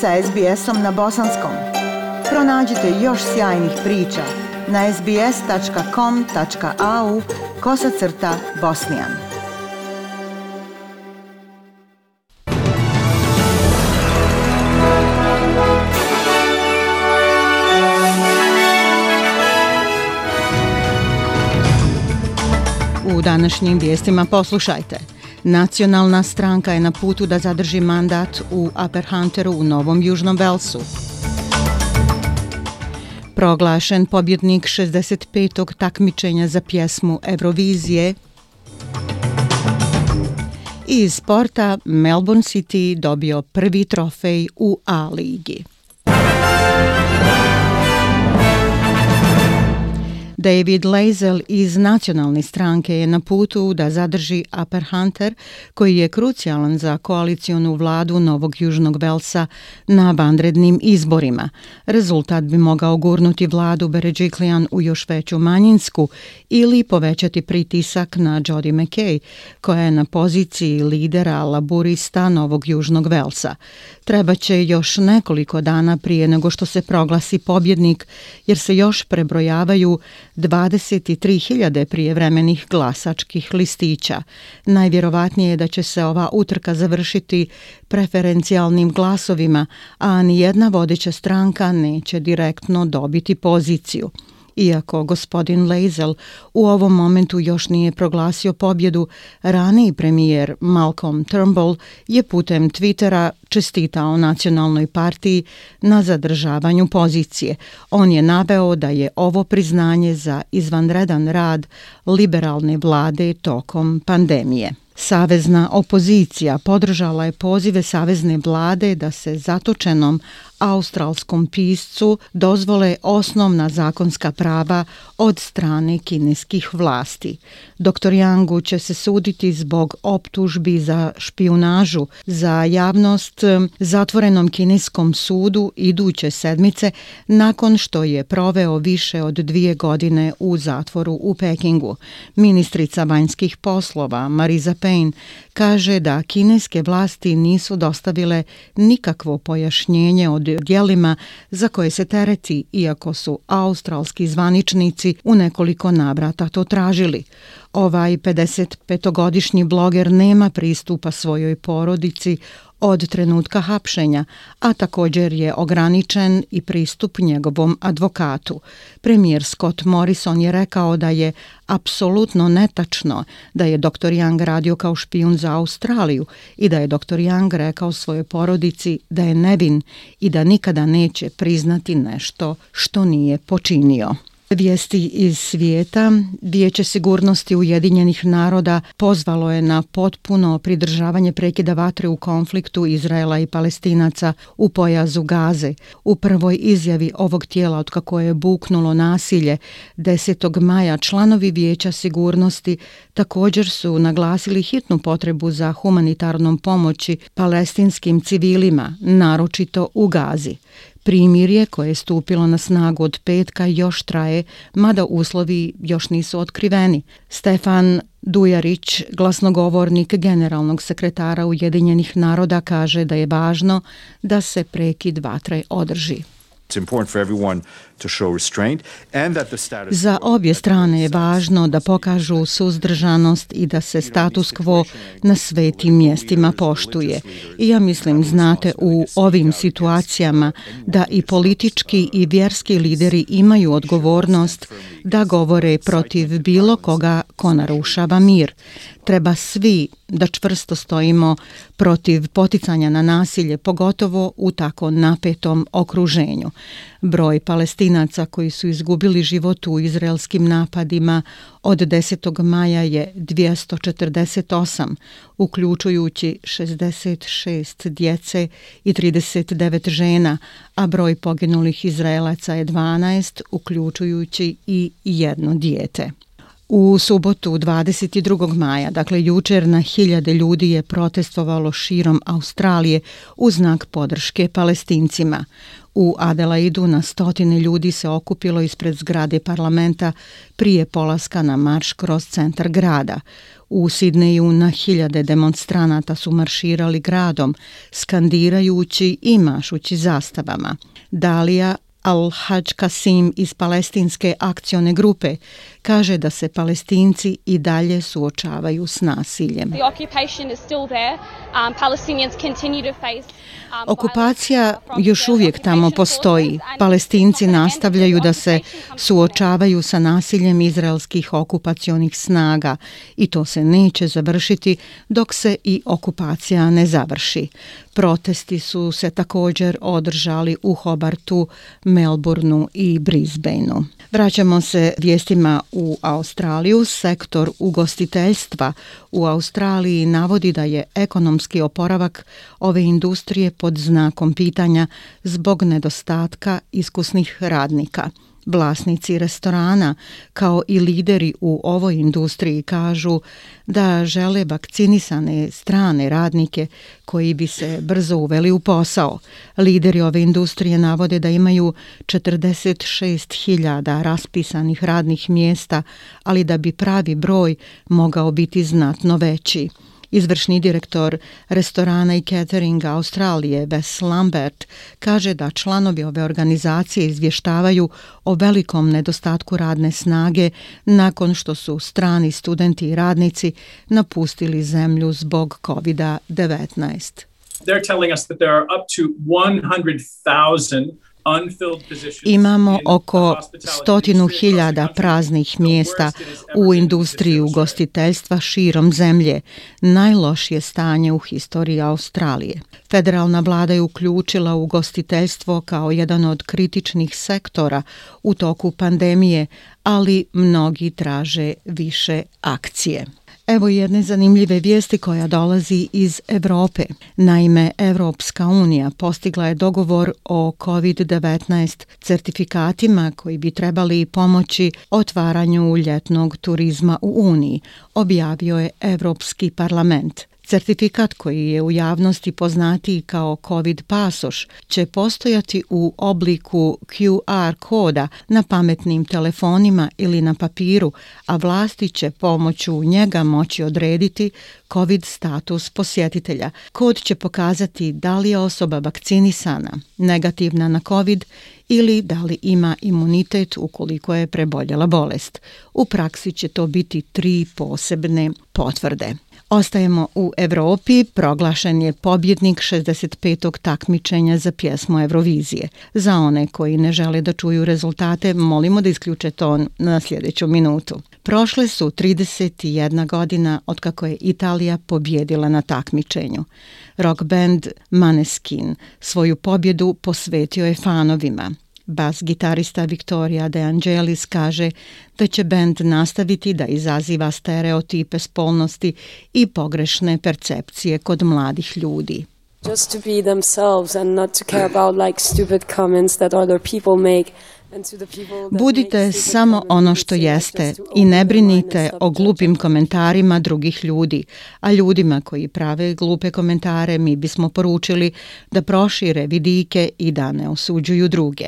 sa SBS-om na bosanskom. Pronađite još sjajnih priča na sbs.com.au kosacrta bosnijan. U današnjim vijestima poslušajte – Nacionalna stranka je na putu da zadrži mandat u Upper Hunteru u Novom Južnom Velsu. Proglašen pobjednik 65. takmičenja za pjesmu Eurovizije. Iz sporta Melbourne City dobio prvi trofej u A-ligi. David Lazel iz nacionalne stranke je na putu da zadrži Upper Hunter, koji je krucijalan za koalicijonu vladu Novog Južnog Velsa na vanrednim izborima. Rezultat bi mogao gurnuti vladu Beređiklijan u još veću manjinsku ili povećati pritisak na Jody McKay, koja je na poziciji lidera laburista Novog Južnog Velsa. Treba će još nekoliko dana prije nego što se proglasi pobjednik, jer se još prebrojavaju 23.000 prijevremenih glasačkih listića. Najvjerovatnije je da će se ova utrka završiti preferencijalnim glasovima, a nijedna vodeća stranka neće direktno dobiti poziciju. Iako gospodin Lazel u ovom momentu još nije proglasio pobjedu, raniji premijer Malcolm Turnbull je putem Twittera čestitao nacionalnoj partiji na zadržavanju pozicije. On je naveo da je ovo priznanje za izvanredan rad liberalne vlade tokom pandemije. Savezna opozicija podržala je pozive savezne vlade da se zatočenom australskom piscu dozvole osnovna zakonska prava od strane kineskih vlasti. Dr. Yangu će se suditi zbog optužbi za špionažu za javnost zatvorenom kineskom sudu iduće sedmice nakon što je proveo više od dvije godine u zatvoru u Pekingu. Ministrica vanjskih poslova Marisa Payne kaže da kineske vlasti nisu dostavile nikakvo pojašnjenje od djelima za koje se tereti, iako su australski zvaničnici u nekoliko navrata to tražili. Ovaj 55-godišnji bloger nema pristupa svojoj porodici od trenutka hapšenja, a također je ograničen i pristup njegovom advokatu. Premijer Scott Morrison je rekao da je apsolutno netačno da je dr. Young radio kao špijun za Australiju i da je dr. Young rekao svojoj porodici da je nevin i da nikada neće priznati nešto što nije počinio. Vijesti iz svijeta, Vijeće sigurnosti Ujedinjenih naroda pozvalo je na potpuno pridržavanje prekida vatre u konfliktu Izraela i Palestinaca u pojazu Gaze. U prvoj izjavi ovog tijela od kako je buknulo nasilje 10. maja članovi Vijeća sigurnosti također su naglasili hitnu potrebu za humanitarnom pomoći palestinskim civilima, naročito u Gazi. Primirje koje je stupilo na snagu od petka još traje, mada uslovi još nisu otkriveni. Stefan Dujarić, glasnogovornik generalnog sekretara Ujedinjenih naroda, kaže da je važno da se prekid vatre održi. Za obje strane je važno da pokažu suzdržanost i da se status quo na svetim mjestima poštuje. I ja mislim, znate, u ovim situacijama da i politički i vjerski lideri imaju odgovornost da govore protiv bilo koga ko narušava mir. Treba svi da čvrsto stojimo protiv poticanja na nasilje, pogotovo u tako napetom okruženju. Broj palestinaca koji su izgubili život u izraelskim napadima od 10. maja je 248, uključujući 66 djece i 39 žena, a broj poginulih izraelaca je 12, uključujući i jedno dijete. U subotu 22. maja, dakle jučer na hiljade ljudi je protestovalo širom Australije u znak podrške palestincima. U Adelaidu na stotine ljudi se okupilo ispred zgrade parlamenta prije polaska na marš kroz centar grada. U Sidneju na hiljade demonstranata su marširali gradom, skandirajući i mašući zastavama. Dalija Al-Hajj Kasim iz palestinske akcione grupe kaže da se palestinci i dalje suočavaju s nasiljem. Um, um, Okupacija još uvijek tamo postoji. Palestinci nastavljaju da se suočavaju sa nasiljem izraelskih okupacionih snaga i to se neće završiti dok se i okupacija ne završi. Protesti su se također održali u Hobartu, Melbourneu i Brisbaneu. Vraćamo se vijestima u Australiju. Sektor ugostiteljstva u Australiji navodi da je ekonomski oporavak ove industrije pod znakom pitanja zbog nedostatka iskusnih radnika. Vlasnici restorana kao i lideri u ovoj industriji kažu da žele vakcinisane strane radnike koji bi se brzo uveli u posao. Lideri ove industrije navode da imaju 46.000 raspisanih radnih mjesta, ali da bi pravi broj mogao biti znatno veći. Izvršni direktor restorana i cateringa Australije, Wes Lambert, kaže da članovi ove organizacije izvještavaju o velikom nedostatku radne snage nakon što su strani studenti i radnici napustili zemlju zbog COVID-19. They're telling us that there are up to 100,000 Imamo oko stotinu hiljada praznih mjesta u industriji ugostiteljstva širom zemlje. Najlošije stanje u historiji Australije. Federalna vlada je uključila ugostiteljstvo kao jedan od kritičnih sektora u toku pandemije, ali mnogi traže više akcije. Evo jedne zanimljive vijesti koja dolazi iz Evrope. Naime, Evropska unija postigla je dogovor o COVID-19 certifikatima koji bi trebali pomoći otvaranju ljetnog turizma u Uniji, objavio je Evropski parlament. Certifikat koji je u javnosti poznatiji kao COVID pasoš će postojati u obliku QR koda na pametnim telefonima ili na papiru, a vlasti će pomoću njega moći odrediti COVID status posjetitelja. Kod će pokazati da li je osoba vakcinisana, negativna na COVID ili da li ima imunitet ukoliko je preboljela bolest. U praksi će to biti tri posebne potvrde. Ostajemo u Evropi, proglašen je pobjednik 65. takmičenja za pjesmu Eurovizije. Za one koji ne žele da čuju rezultate, molimo da isključe ton na sljedeću minutu. Prošle su 31 godina od kako je Italija pobjedila na takmičenju. Rock band Maneskin svoju pobjedu posvetio je fanovima. Bas gitarista Victoria De Angelis kaže da će bend nastaviti da izaziva stereotipe spolnosti i pogrešne percepcije kod mladih ljudi. Just to be themselves and not to care about like stupid comments that other people make. Budite samo ono što jeste i ne brinite o glupim komentarima drugih ljudi, a ljudima koji prave glupe komentare mi bismo poručili da prošire vidike i da ne osuđuju druge.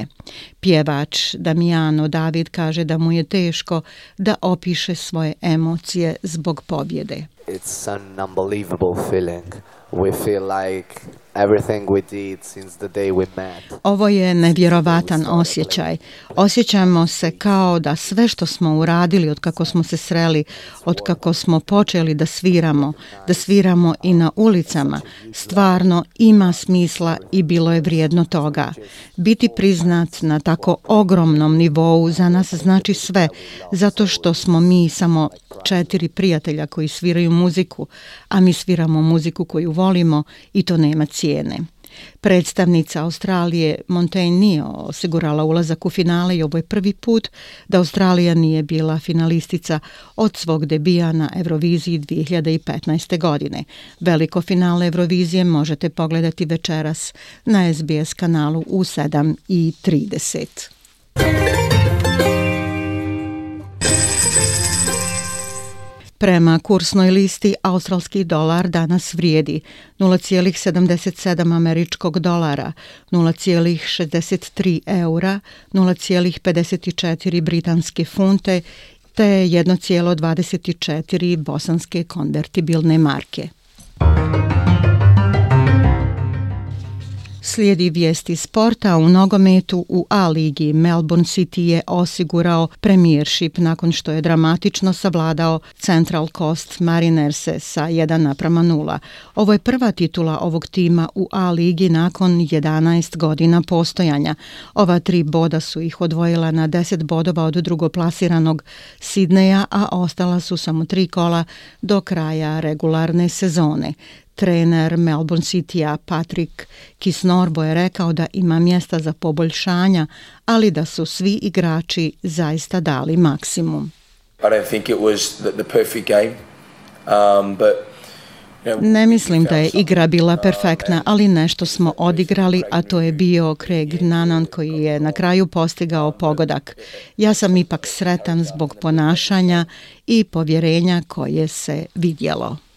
Pjevač Damiano David kaže da mu je teško da opiše svoje emocije zbog pobjede. It's an unbelievable feeling. We feel like everything we did since the day we met. Ovo je nevjerovatan osjećaj. Osjećamo se kao da sve što smo uradili od kako smo se sreli, od kako smo počeli da sviramo, da sviramo i na ulicama, stvarno ima smisla i bilo je vrijedno toga. Biti priznat na tako ogromnom nivou za nas znači sve, zato što smo mi samo četiri prijatelja koji sviraju muziku, a mi sviramo muziku koju volimo i to nema cijene. Predstavnica Australije Montaigne nije osigurala ulazak u finale i ovo je prvi put da Australija nije bila finalistica od svog debija na Euroviziji 2015. godine. Veliko finale Eurovizije možete pogledati večeras na SBS kanalu u 7.30. Prema kursnoj listi, australski dolar danas vrijedi 0,77 američkog dolara, 0,63 eura, 0,54 britanske funte te 1,24 bosanske konvertibilne marke. Slijedi vijesti sporta u nogometu u A-ligi. Melbourne City je osigurao premiership nakon što je dramatično savladao Central Coast Marinerse sa 1 naprama 0. Ovo je prva titula ovog tima u A-ligi nakon 11 godina postojanja. Ova tri boda su ih odvojila na 10 bodova od drugoplasiranog Sidneja, a ostala su samo tri kola do kraja regularne sezone. Trener Melbourne City-a Patrick Kisnorbo je rekao da ima mjesta za poboljšanja, ali da su svi igrači zaista dali maksimum. I don't think it was the, the perfect game, um, but Ne mislim da je igra bila perfektna, ali nešto smo odigrali, a to je bio Craig Nanan koji je na kraju postigao pogodak. Ja sam ipak sretan zbog ponašanja i povjerenja koje se vidjelo.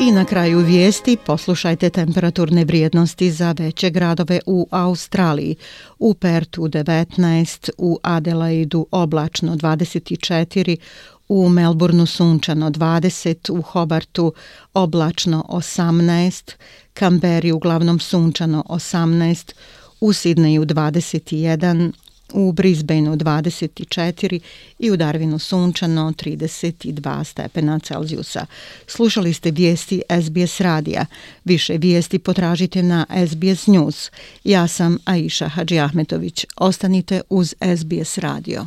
I na kraju vijesti poslušajte temperaturne vrijednosti za veće gradove u Australiji. U Pertu 19, u Adelaidu oblačno 24, u Melbourneu sunčano 20, u Hobartu oblačno 18, Kamberi uglavnom sunčano 18, u Sidneju 21, u Brisbaneu 24 i u Darwinu sunčano 32 stepena Celzijusa. Slušali ste vijesti SBS radija. Više vijesti potražite na SBS News. Ja sam Aisha Hadži Ahmetović. Ostanite uz SBS radio.